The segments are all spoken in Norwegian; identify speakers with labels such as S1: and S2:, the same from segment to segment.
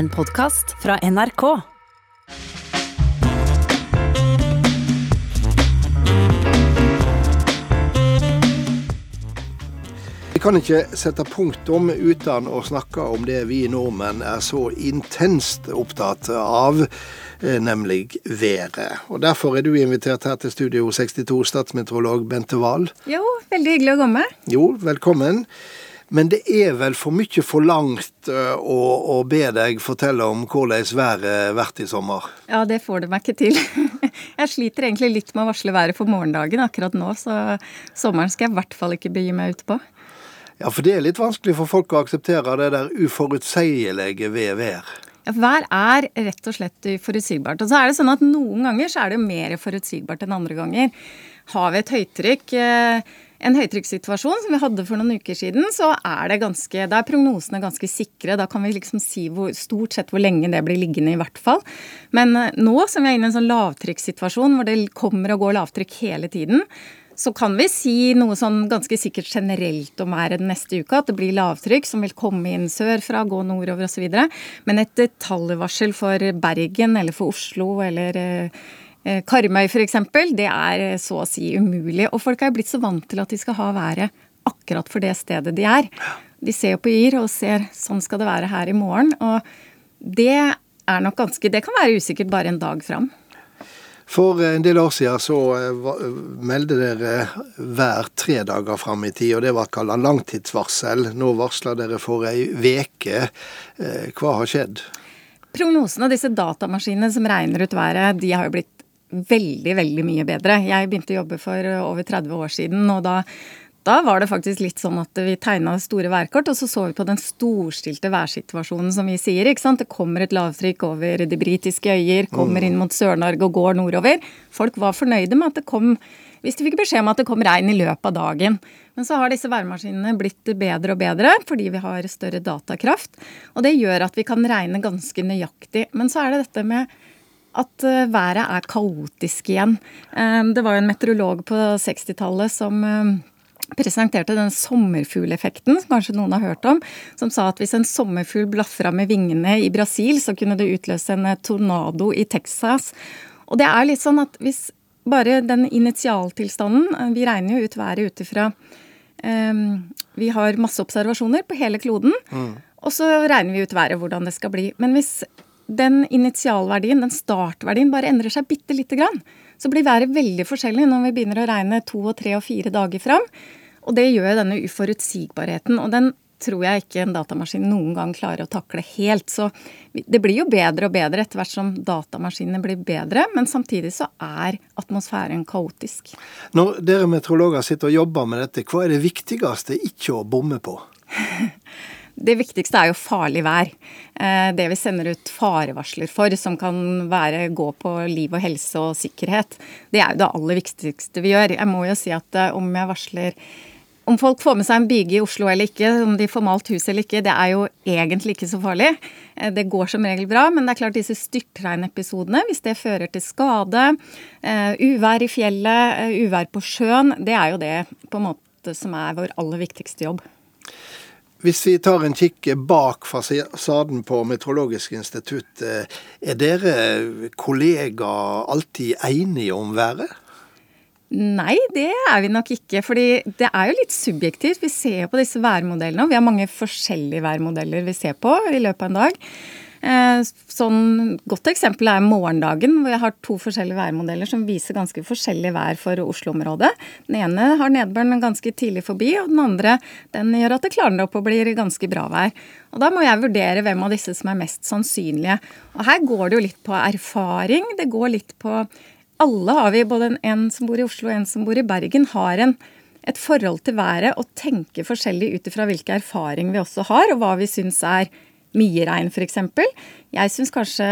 S1: En podkast fra NRK.
S2: Vi kan ikke sette punktum uten å snakke om det vi nordmenn er så intenst opptatt av, eh, nemlig været. Og Derfor er du invitert her til Studio 62, statsmeteorolog Bente Wahl.
S3: Jo, veldig hyggelig å komme.
S2: Jo, velkommen. Men det er vel for mye forlangt eh, å, å be deg fortelle om hvordan været vært i sommer?
S3: Ja, det får du meg ikke til. Jeg sliter egentlig litt med å varsle været for morgendagen akkurat nå, så sommeren skal jeg i hvert fall ikke begi meg ut på.
S2: Ja, for det er litt vanskelig for folk å akseptere det der uforutsigelige ved vær.
S3: Ja, Vær er rett og slett uforutsigbart. Og så er det sånn at noen ganger så er det mer forutsigbart enn andre ganger. Har vi et høytrykk, eh, en høytrykkssituasjon som vi hadde for noen uker siden, så er ganske, er prognosene ganske sikre. Da kan vi liksom si hvor, stort sett hvor lenge det blir liggende, i hvert fall. Men eh, nå som vi er inne i en sånn lavtrykkssituasjon hvor det kommer og går lavtrykk hele tiden, så kan vi si noe sånn ganske sikkert generelt om været neste uka. At det blir lavtrykk som vil komme inn sørfra, gå nordover osv. Men et detaljvarsel for Bergen eller for Oslo eller eh, Karmøy f.eks., det er eh, så å si umulig. Og folk er blitt så vant til at de skal ha været akkurat for det stedet de er. De ser jo på Yr og ser sånn skal det være her i morgen. Og det er nok ganske Det kan være usikkert bare en dag fram.
S2: For en del år siden så eh, meldte dere hver tre dager fram i tid, og det var kalla langtidsvarsel. Nå varsler dere for ei veke. Eh, hva har skjedd?
S3: Prognosene og disse datamaskinene som regner ut været, de har jo blitt veldig, veldig mye bedre. Jeg begynte å jobbe for over 30 år siden, og da da var det faktisk litt sånn at vi tegna store værkort, og så så vi på den storstilte værsituasjonen som vi sier. ikke sant? Det kommer et lavtrykk over de britiske øyer, kommer inn mot Sør-Norge og går nordover. Folk var fornøyde med at det kom hvis de fikk beskjed om at det kom regn i løpet av dagen. Men så har disse værmaskinene blitt bedre og bedre fordi vi har større datakraft. Og det gjør at vi kan regne ganske nøyaktig. Men så er det dette med at været er kaotisk igjen. Det var jo en meteorolog på 60-tallet som presenterte den sommerfugleffekten, som kanskje noen har hørt om, som sa at hvis en sommerfugl blafra med vingene i Brasil, så kunne det utløse en tornado i Texas. Og det er litt sånn at hvis bare den initialtilstanden Vi regner jo ut været ut ifra um, Vi har masse observasjoner på hele kloden, mm. og så regner vi ut været, hvordan det skal bli. Men hvis den initialverdien, den startverdien, bare endrer seg bitte lite grann, så blir været veldig forskjellig når vi begynner å regne to og tre og fire dager fram. Og det gjør denne uforutsigbarheten. Og den tror jeg ikke en datamaskin noen gang klarer å takle helt. Så det blir jo bedre og bedre etter hvert som datamaskinene blir bedre, men samtidig så er atmosfæren kaotisk.
S2: Når dere meteorologer sitter og jobber med dette, hva er det viktigste ikke å bomme på?
S3: Det viktigste er jo farlig vær. Eh, det vi sender ut farevarsler for, som kan være gå på liv og helse og sikkerhet. Det er jo det aller viktigste vi gjør. Jeg må jo si at eh, om jeg varsler om folk får med seg en byge i Oslo eller ikke, om de får malt hus eller ikke, det er jo egentlig ikke så farlig. Eh, det går som regel bra, men det er klart disse styrtregnepisodene, hvis det fører til skade, uvær i fjellet, uvær på sjøen, det er jo det på en måte som er vår aller viktigste jobb.
S2: Hvis vi tar en kikk bak fasaden på Meteorologisk institutt, eh, er dere kollegaer alltid enige om været?
S3: Nei, det er vi nok ikke. fordi det er jo litt subjektivt. Vi ser på disse værmodellene, og vi har mange forskjellige værmodeller vi ser på i løpet av en dag. Eh, sånn godt eksempel er morgendagen, hvor jeg har to forskjellige værmodeller som viser ganske forskjellig vær for Oslo-området. Den ene har nedbøren ganske tidlig forbi, og den andre den gjør at det klarner opp og blir ganske bra vær. Og Da må jeg vurdere hvem av disse som er mest sannsynlige. Og Her går det jo litt på erfaring. Det går litt på Alle har vi, både en som bor i Oslo og en som bor i Bergen, har en et forhold til været og tenker forskjellig ut ifra hvilke erfaring vi også har, og hva vi syns er mye regn, f.eks. Jeg syns kanskje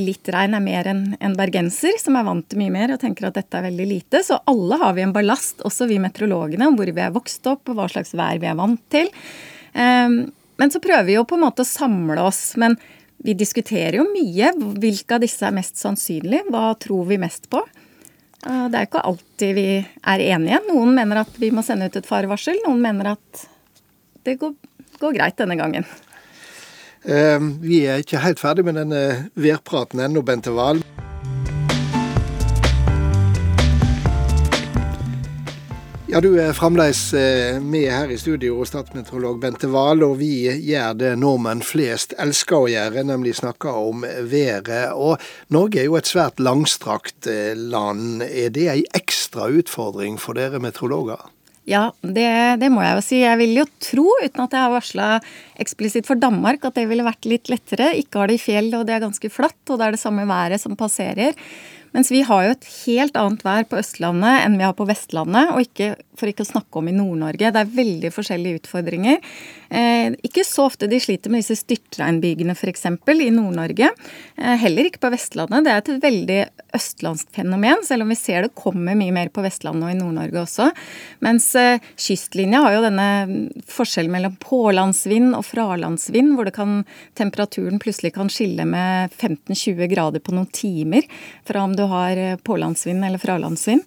S3: litt regn er mer enn en bergenser, som er vant til mye mer og tenker at dette er veldig lite. Så alle har vi en ballast, også vi meteorologene, om hvor vi er vokst opp, og hva slags vær vi er vant til. Ehm, men så prøver vi jo på en måte å samle oss. Men vi diskuterer jo mye. Hvilke av disse er mest sannsynlig? Hva tror vi mest på? Det er ikke alltid vi er enige. Noen mener at vi må sende ut et farevarsel. Noen mener at det går, går greit denne gangen.
S2: Vi er ikke helt ferdig med denne værpraten ennå, Bente Wahl. Ja, Du er fremdeles eh, med her i studio, statsmeteorolog Bente Wahl, og vi gjør det nordmenn flest elsker å gjøre, nemlig snakke om været. Og Norge er jo et svært langstrakt eh, land. Er det ei ekstra utfordring for dere meteorologer?
S3: Ja, det, det, må jeg jo si. Jeg vil jo tro, uten at jeg har varsla eksplisitt for Danmark, at det ville vært litt lettere. Ikke har de fjell, og det er ganske flatt, og det er det samme været som passerer. Mens vi har jo et helt annet vær på Østlandet enn vi har på Vestlandet, og ikke, for ikke å snakke om i Nord-Norge. Det er veldig forskjellige utfordringer. Eh, ikke så ofte de sliter med disse styrtregnbygene f.eks. i Nord-Norge. Eh, heller ikke på Vestlandet. Det er et veldig østlandsk fenomen, selv om vi ser det kommer mye mer på Vestlandet og i Nord-Norge også. Mens eh, kystlinja har jo denne forskjellen mellom pålandsvind og fralandsvind, hvor kan, temperaturen plutselig kan skille med 15-20 grader på noen timer fra om du har pålandsvind eller fralandsvind.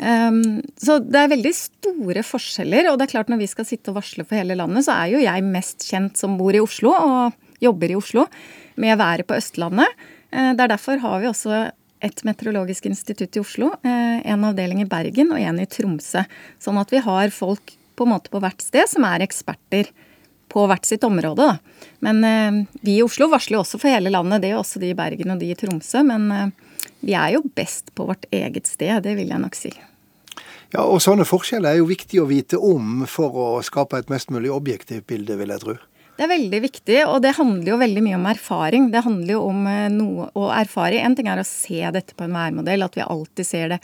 S3: Um, så det er veldig store forskjeller. Og det er klart når vi skal sitte og varsle for hele landet, så er jo jeg mest kjent som bor i Oslo og jobber i Oslo med været på Østlandet. Uh, det er derfor har vi også et meteorologisk institutt i Oslo, uh, en avdeling i Bergen og en i Tromsø. Sånn at vi har folk på en måte på hvert sted som er eksperter på hvert sitt område. Men uh, vi i Oslo varsler jo også for hele landet. Det er jo også de i Bergen og de i Tromsø. men vi er jo best på vårt eget sted, det vil jeg nok si.
S2: Ja, og Sånne forskjeller er jo viktig å vite om for å skape et mest mulig objektivt bilde, vil jeg tro.
S3: Det er veldig viktig, og det handler jo veldig mye om erfaring. Det handler jo om eh, noe å erfare. En ting er å se dette på en værmodell, at vi alltid ser det.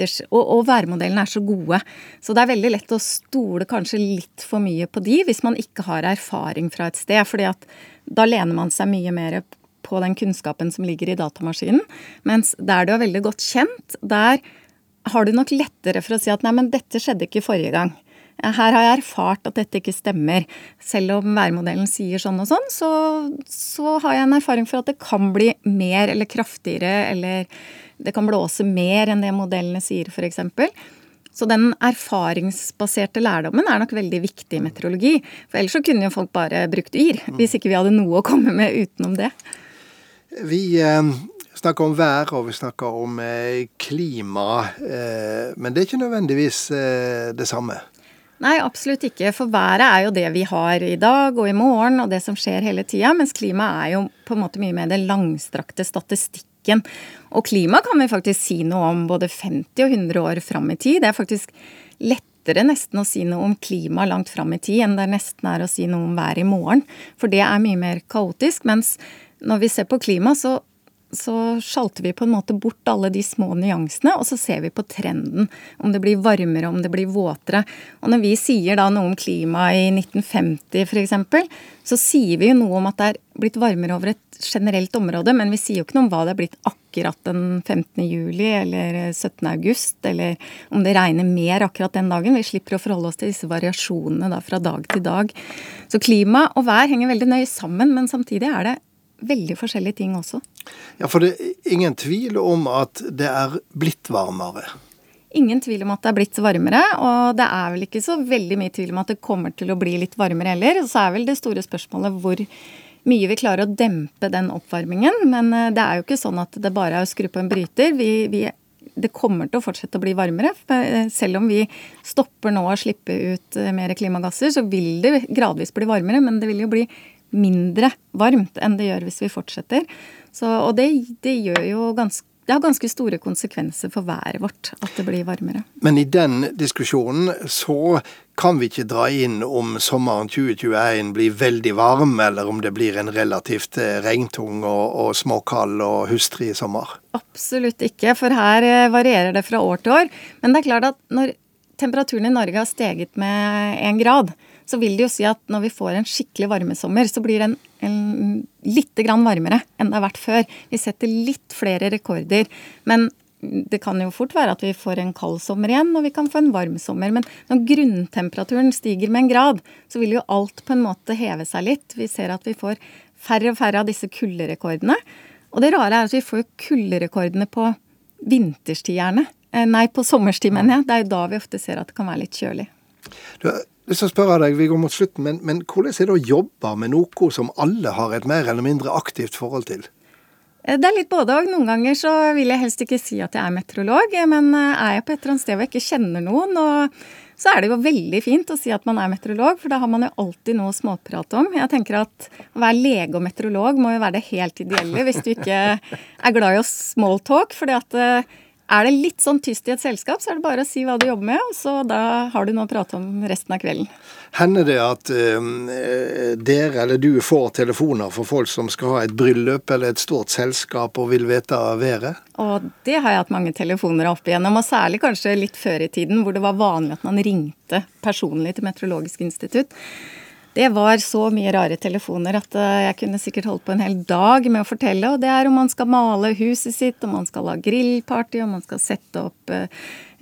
S3: det og, og, værmodellene er så gode. Så det er veldig lett å stole kanskje litt for mye på de hvis man ikke har erfaring fra et sted. fordi at da lener man seg mye mer på den kunnskapen som ligger i datamaskinen. Mens der du er veldig godt kjent, der har du nok lettere for å si at nei, men dette skjedde ikke forrige gang. Her har jeg erfart at dette ikke stemmer. Selv om værmodellen sier sånn og sånn, så, så har jeg en erfaring for at det kan bli mer eller kraftigere, eller det kan blåse mer enn det modellene sier, f.eks. Så den erfaringsbaserte lærdommen er nok veldig viktig i meteorologi. For ellers så kunne jo folk bare brukt yr, hvis ikke vi hadde noe å komme med utenom det.
S2: Vi eh, snakker om vær og vi snakker om eh, klima, eh, men det er ikke nødvendigvis det samme.
S3: Nei, absolutt ikke. For været er jo det vi har i dag og i morgen, og det som skjer hele tida. Mens klima er jo på en måte mye mer den langstrakte statistikken. Og klima kan vi faktisk si noe om både 50 og 100 år fram i tid. Det er faktisk lettere nesten å si noe om klima langt fram i tid enn det nesten er å si noe om været i morgen. For det er mye mer kaotisk. Mens når vi ser på klima, så, så sjalter vi på en måte bort alle de små nyansene, og så ser vi på trenden. Om det blir varmere, om det blir våtere. Og når vi sier da noe om klima i 1950 f.eks., så sier vi jo noe om at det er blitt varmere over et generelt område, men vi sier jo ikke noe om hva det er blitt akkurat den 15. juli eller 17. august, eller om det regner mer akkurat den dagen. Vi slipper å forholde oss til disse variasjonene da fra dag til dag. Så klima og vær henger veldig nøye sammen, men samtidig er det veldig forskjellige ting også.
S2: Ja, For det er ingen tvil om at det er blitt varmere?
S3: Ingen tvil om at det er blitt varmere, og det er vel ikke så veldig mye tvil om at det kommer til å bli litt varmere heller. Så er vel det store spørsmålet hvor mye vi klarer å dempe den oppvarmingen. Men eh, det er jo ikke sånn at det bare er å skru på en bryter. Vi, vi, det kommer til å fortsette å bli varmere. Eh, selv om vi stopper nå å slippe ut eh, mer klimagasser, så vil det gradvis bli varmere. Men det vil jo bli mindre varmt enn det gjør hvis vi fortsetter. Så, og det, det, gjør jo ganske det har ganske store konsekvenser for været vårt at det blir varmere.
S2: Men i den diskusjonen så kan vi ikke dra inn om sommeren 2021 blir veldig varm, eller om det blir en relativt eh, regntung og, og småkald og hustrig sommer?
S3: Absolutt ikke, for her eh, varierer det fra år til år. Men det er klart at når temperaturen i Norge har steget med én grad, så vil det jo si at når vi får en skikkelig varmesommer, så blir den litt grann varmere enn det har vært før. Vi setter litt flere rekorder. Men det kan jo fort være at vi får en kald sommer igjen, og vi kan få en varm sommer. Men når grunntemperaturen stiger med en grad, så vil jo alt på en måte heve seg litt. Vi ser at vi får færre og færre av disse kulderekordene. Og det rare er at vi får kulderekordene på vinterstid gjerne. Eh, nei, på sommerstid, mener jeg. Det er jo da vi ofte ser at det kan være litt kjølig.
S2: Du, lyst til å spørre deg, Vi går mot slutten, men, men hvordan er det å jobbe med noe som alle har et mer eller mindre aktivt forhold til?
S3: Eh, det er litt både og. Noen ganger så vil jeg helst ikke si at jeg er meteorolog, men eh, er jeg på et eller annet sted hvor jeg ikke kjenner noen, og så er det jo veldig fint å si at man er meteorolog, for da har man jo alltid noe å småprate om. Jeg tenker at å være lege og meteorolog må jo være det helt ideelle hvis du ikke er glad i å smalltalk. fordi at eh, er det litt sånn tyst i et selskap, så er det bare å si hva du jobber med, og så da har du noe å prate om resten av kvelden.
S2: Hender det at eh, dere eller du får telefoner for folk som skal ha et bryllup eller et stort selskap og vil vite været?
S3: Og det har jeg hatt mange telefoner opp igjennom, og særlig kanskje litt før i tiden, hvor det var vanlig at man ringte personlig til Meteorologisk institutt. Det var så mye rare telefoner at eh, jeg kunne sikkert holdt på en hel dag med å fortelle. Og det er om man skal male huset sitt, om man skal ha grillparty, om man skal sette opp eh,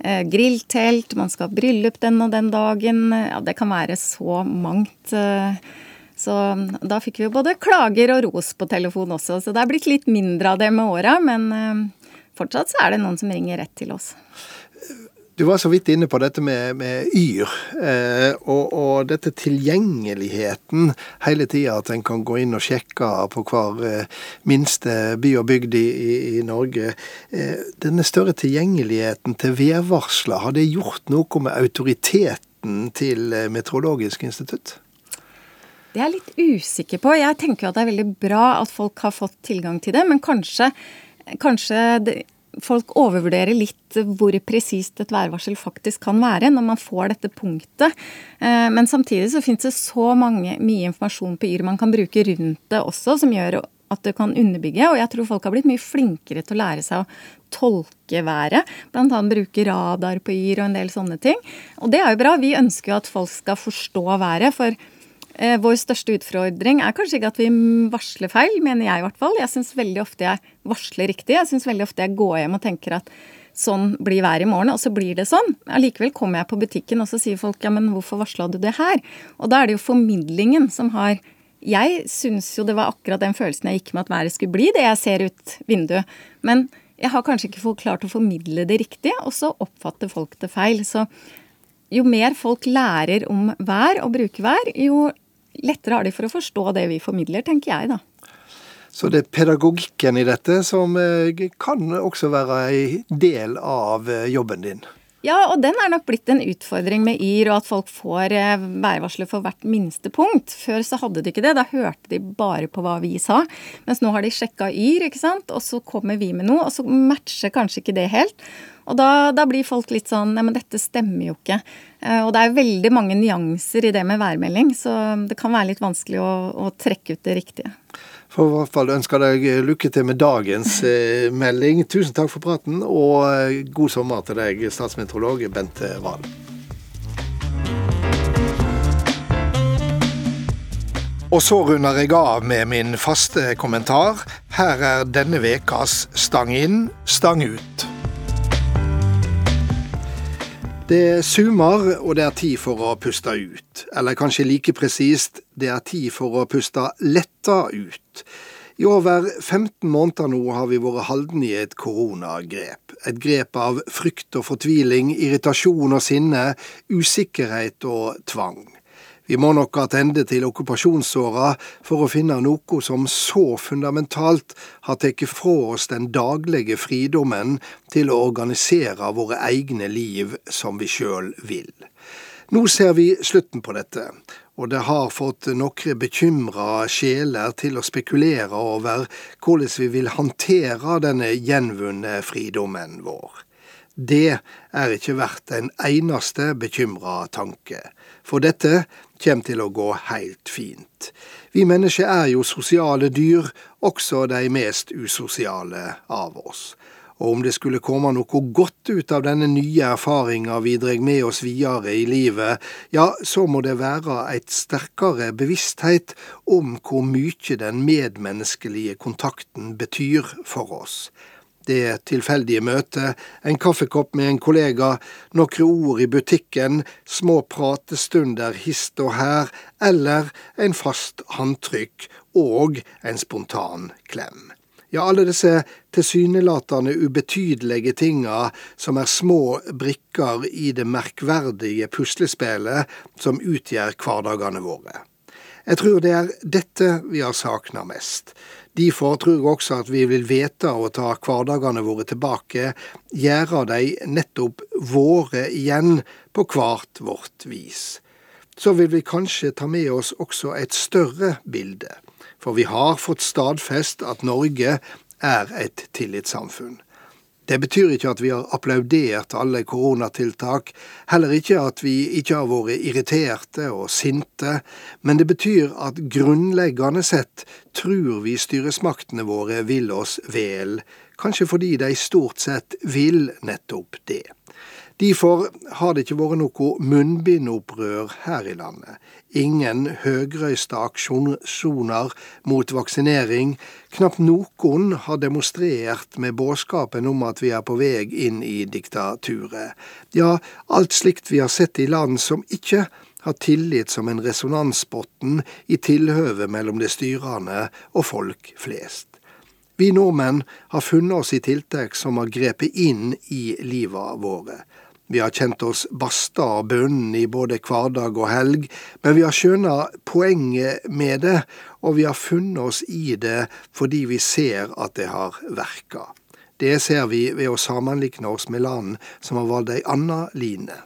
S3: eh grilltelt, man skal ha bryllup den og den dagen. Ja, det kan være så mangt. Så da fikk vi jo både klager og ros på telefon også. Så det er blitt litt mindre av det med åra, men fortsatt så er det noen som ringer rett til oss.
S2: Du var så vidt inne på dette med, med Yr, eh, og, og, dette tilgjengeligheten hele tida. At en kan gå inn og sjekke på hver eh, minste by og bygd i, i Norge. Eh, denne større tilgjengeligheten til værvarsler, har det gjort noe med autoriteten til eh, Meteorologisk institutt?
S3: Det er jeg litt usikker på. Jeg tenker at det er veldig bra at folk har fått tilgang til det, men kanskje, kanskje det, folk overvurderer litt hvor presist et værvarsel faktisk kan være når man får dette punktet. Eh, men samtidig så finnes det så mange, mye informasjon på Yr man kan bruke rundt det også, som gjør at det kan underbygge. Og jeg tror folk har blitt mye flinkere til å lære seg å tolke været. Blant annet bruke radar på Yr og en del sånne ting. Og det er jo bra. Vi ønsker jo at folk skal forstå været. for vår største utfordring er kanskje ikke at vi varsler feil, mener jeg i hvert fall. Jeg syns veldig ofte jeg varsler riktig. Jeg syns veldig ofte jeg går hjem og tenker at sånn blir været i morgen, og så blir det sånn. Allikevel kommer jeg på butikken, og så sier folk ja, men hvorfor varsla du det her? Og da er det jo formidlingen som har Jeg syns jo det var akkurat den følelsen jeg gikk med at været skulle bli, det jeg ser ut vinduet. Men jeg har kanskje ikke klart å formidle det riktig, og så oppfatter folk det feil. Så jo mer folk lærer om vær og bruker vær, jo lettere har de for å forstå det vi formidler, tenker jeg da.
S2: Så det er pedagogikken i dette som eh, kan også være en del av eh, jobben din?
S3: Ja, og den er nok blitt en utfordring med Yr, og at folk får eh, værvarsler for hvert minste punkt. Før så hadde de ikke det, da hørte de bare på hva vi sa. Mens nå har de sjekka Yr, ikke sant, og så kommer vi med noe, og så matcher kanskje ikke det helt. Og da, da blir folk litt sånn Nei, men dette stemmer jo ikke. Eh, og det er veldig mange nyanser i det med værmelding, så det kan være litt vanskelig å, å trekke ut det riktige.
S2: For i hvert fall ønsker deg lykke til med dagens eh, melding. Tusen takk for praten, og eh, god sommer til deg, statsmeteorolog Bente Wahl. Og så runder jeg av med min faste kommentar. Her er denne vekas Stang inn, stang ut. Det sumer, og det er tid for å puste ut. Eller kanskje like presist, det er tid for å puste letta ut. I over 15 måneder nå har vi vært holdne i et koronagrep. Et grep av frykt og fortviling, irritasjon og sinne, usikkerhet og tvang. Vi må nok attende til okkupasjonsåra for å finne noe som så fundamentalt har tatt fra oss den daglige fridommen til å organisere våre egne liv som vi sjøl vil. Nå ser vi slutten på dette, og det har fått noen bekymra sjeler til å spekulere over hvordan vi vil håndtere denne gjenvunne fridommen vår. Det er ikke verdt en eneste bekymra tanke, for dette kommer til å gå helt fint. Vi mennesker er jo sosiale dyr, også de mest usosiale av oss. Og om det skulle komme noe godt ut av denne nye erfaringa vi drar med oss videre i livet, ja, så må det være et sterkere bevissthet om hvor mye den medmenneskelige kontakten betyr for oss det tilfeldige møtet, en kaffekopp med en kollega, noen ord i butikken, små pratestunder hist og her, eller en fast håndtrykk og en spontan klem. Ja, alle disse tilsynelatende ubetydelige tinga som er små brikker i det merkverdige puslespillet som utgjør hverdagene våre. Jeg tror det er dette vi har savna mest. Derfor tror jeg også at vi vil vite å ta hverdagene våre tilbake, gjøre de nettopp våre igjen, på hvert vårt vis. Så vil vi kanskje ta med oss også et større bilde. For vi har fått stadfest at Norge er et tillitssamfunn. Det betyr ikke at vi har applaudert alle koronatiltak, heller ikke at vi ikke har vært irriterte og sinte, men det betyr at grunnleggende sett tror vi styresmaktene våre vil oss vel, kanskje fordi de stort sett vil nettopp det. Derfor har det ikke vært noe munnbindopprør her i landet. Ingen høgrøyste aksjoner mot vaksinering. Knapt noen har demonstrert med budskapen om at vi er på vei inn i diktaturet. Ja, alt slikt vi har sett i land som ikke har tillit som en resonansbotn i tilhøvet mellom det styrende og folk flest. Vi nordmenn har funnet oss i tiltak som har grepet inn i livet våre. Vi har kjent oss basta og bunden i både hverdag og helg, men vi har skjønna poenget med det, og vi har funnet oss i det fordi vi ser at det har verka. Det ser vi ved å sammenligne oss med land som har valgt ei anna line.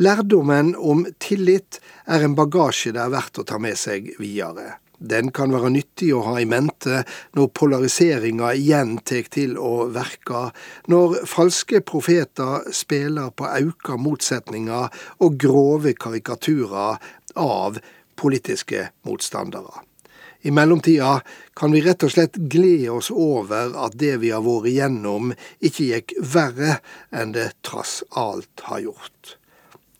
S2: Lærdommen om tillit er en bagasje det er verdt å ta med seg videre. Den kan være nyttig å ha i mente når polariseringa igjen tek til å verke, når falske profeter spiller på auka motsetninger og grove karikaturer av politiske motstandere. I mellomtida kan vi rett og slett glede oss over at det vi har vært igjennom, ikke gikk verre enn det trass alt har gjort.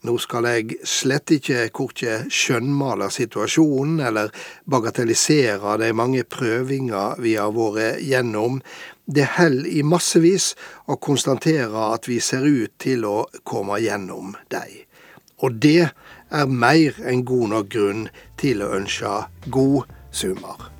S2: Nå skal jeg slett ikke korkje skjønnmale situasjonen eller bagatellisere de mange prøvinger vi har vært gjennom. Det holder i massevis å konstatere at vi ser ut til å komme gjennom dem. Og det er mer enn god nok grunn til å ønske god sommer.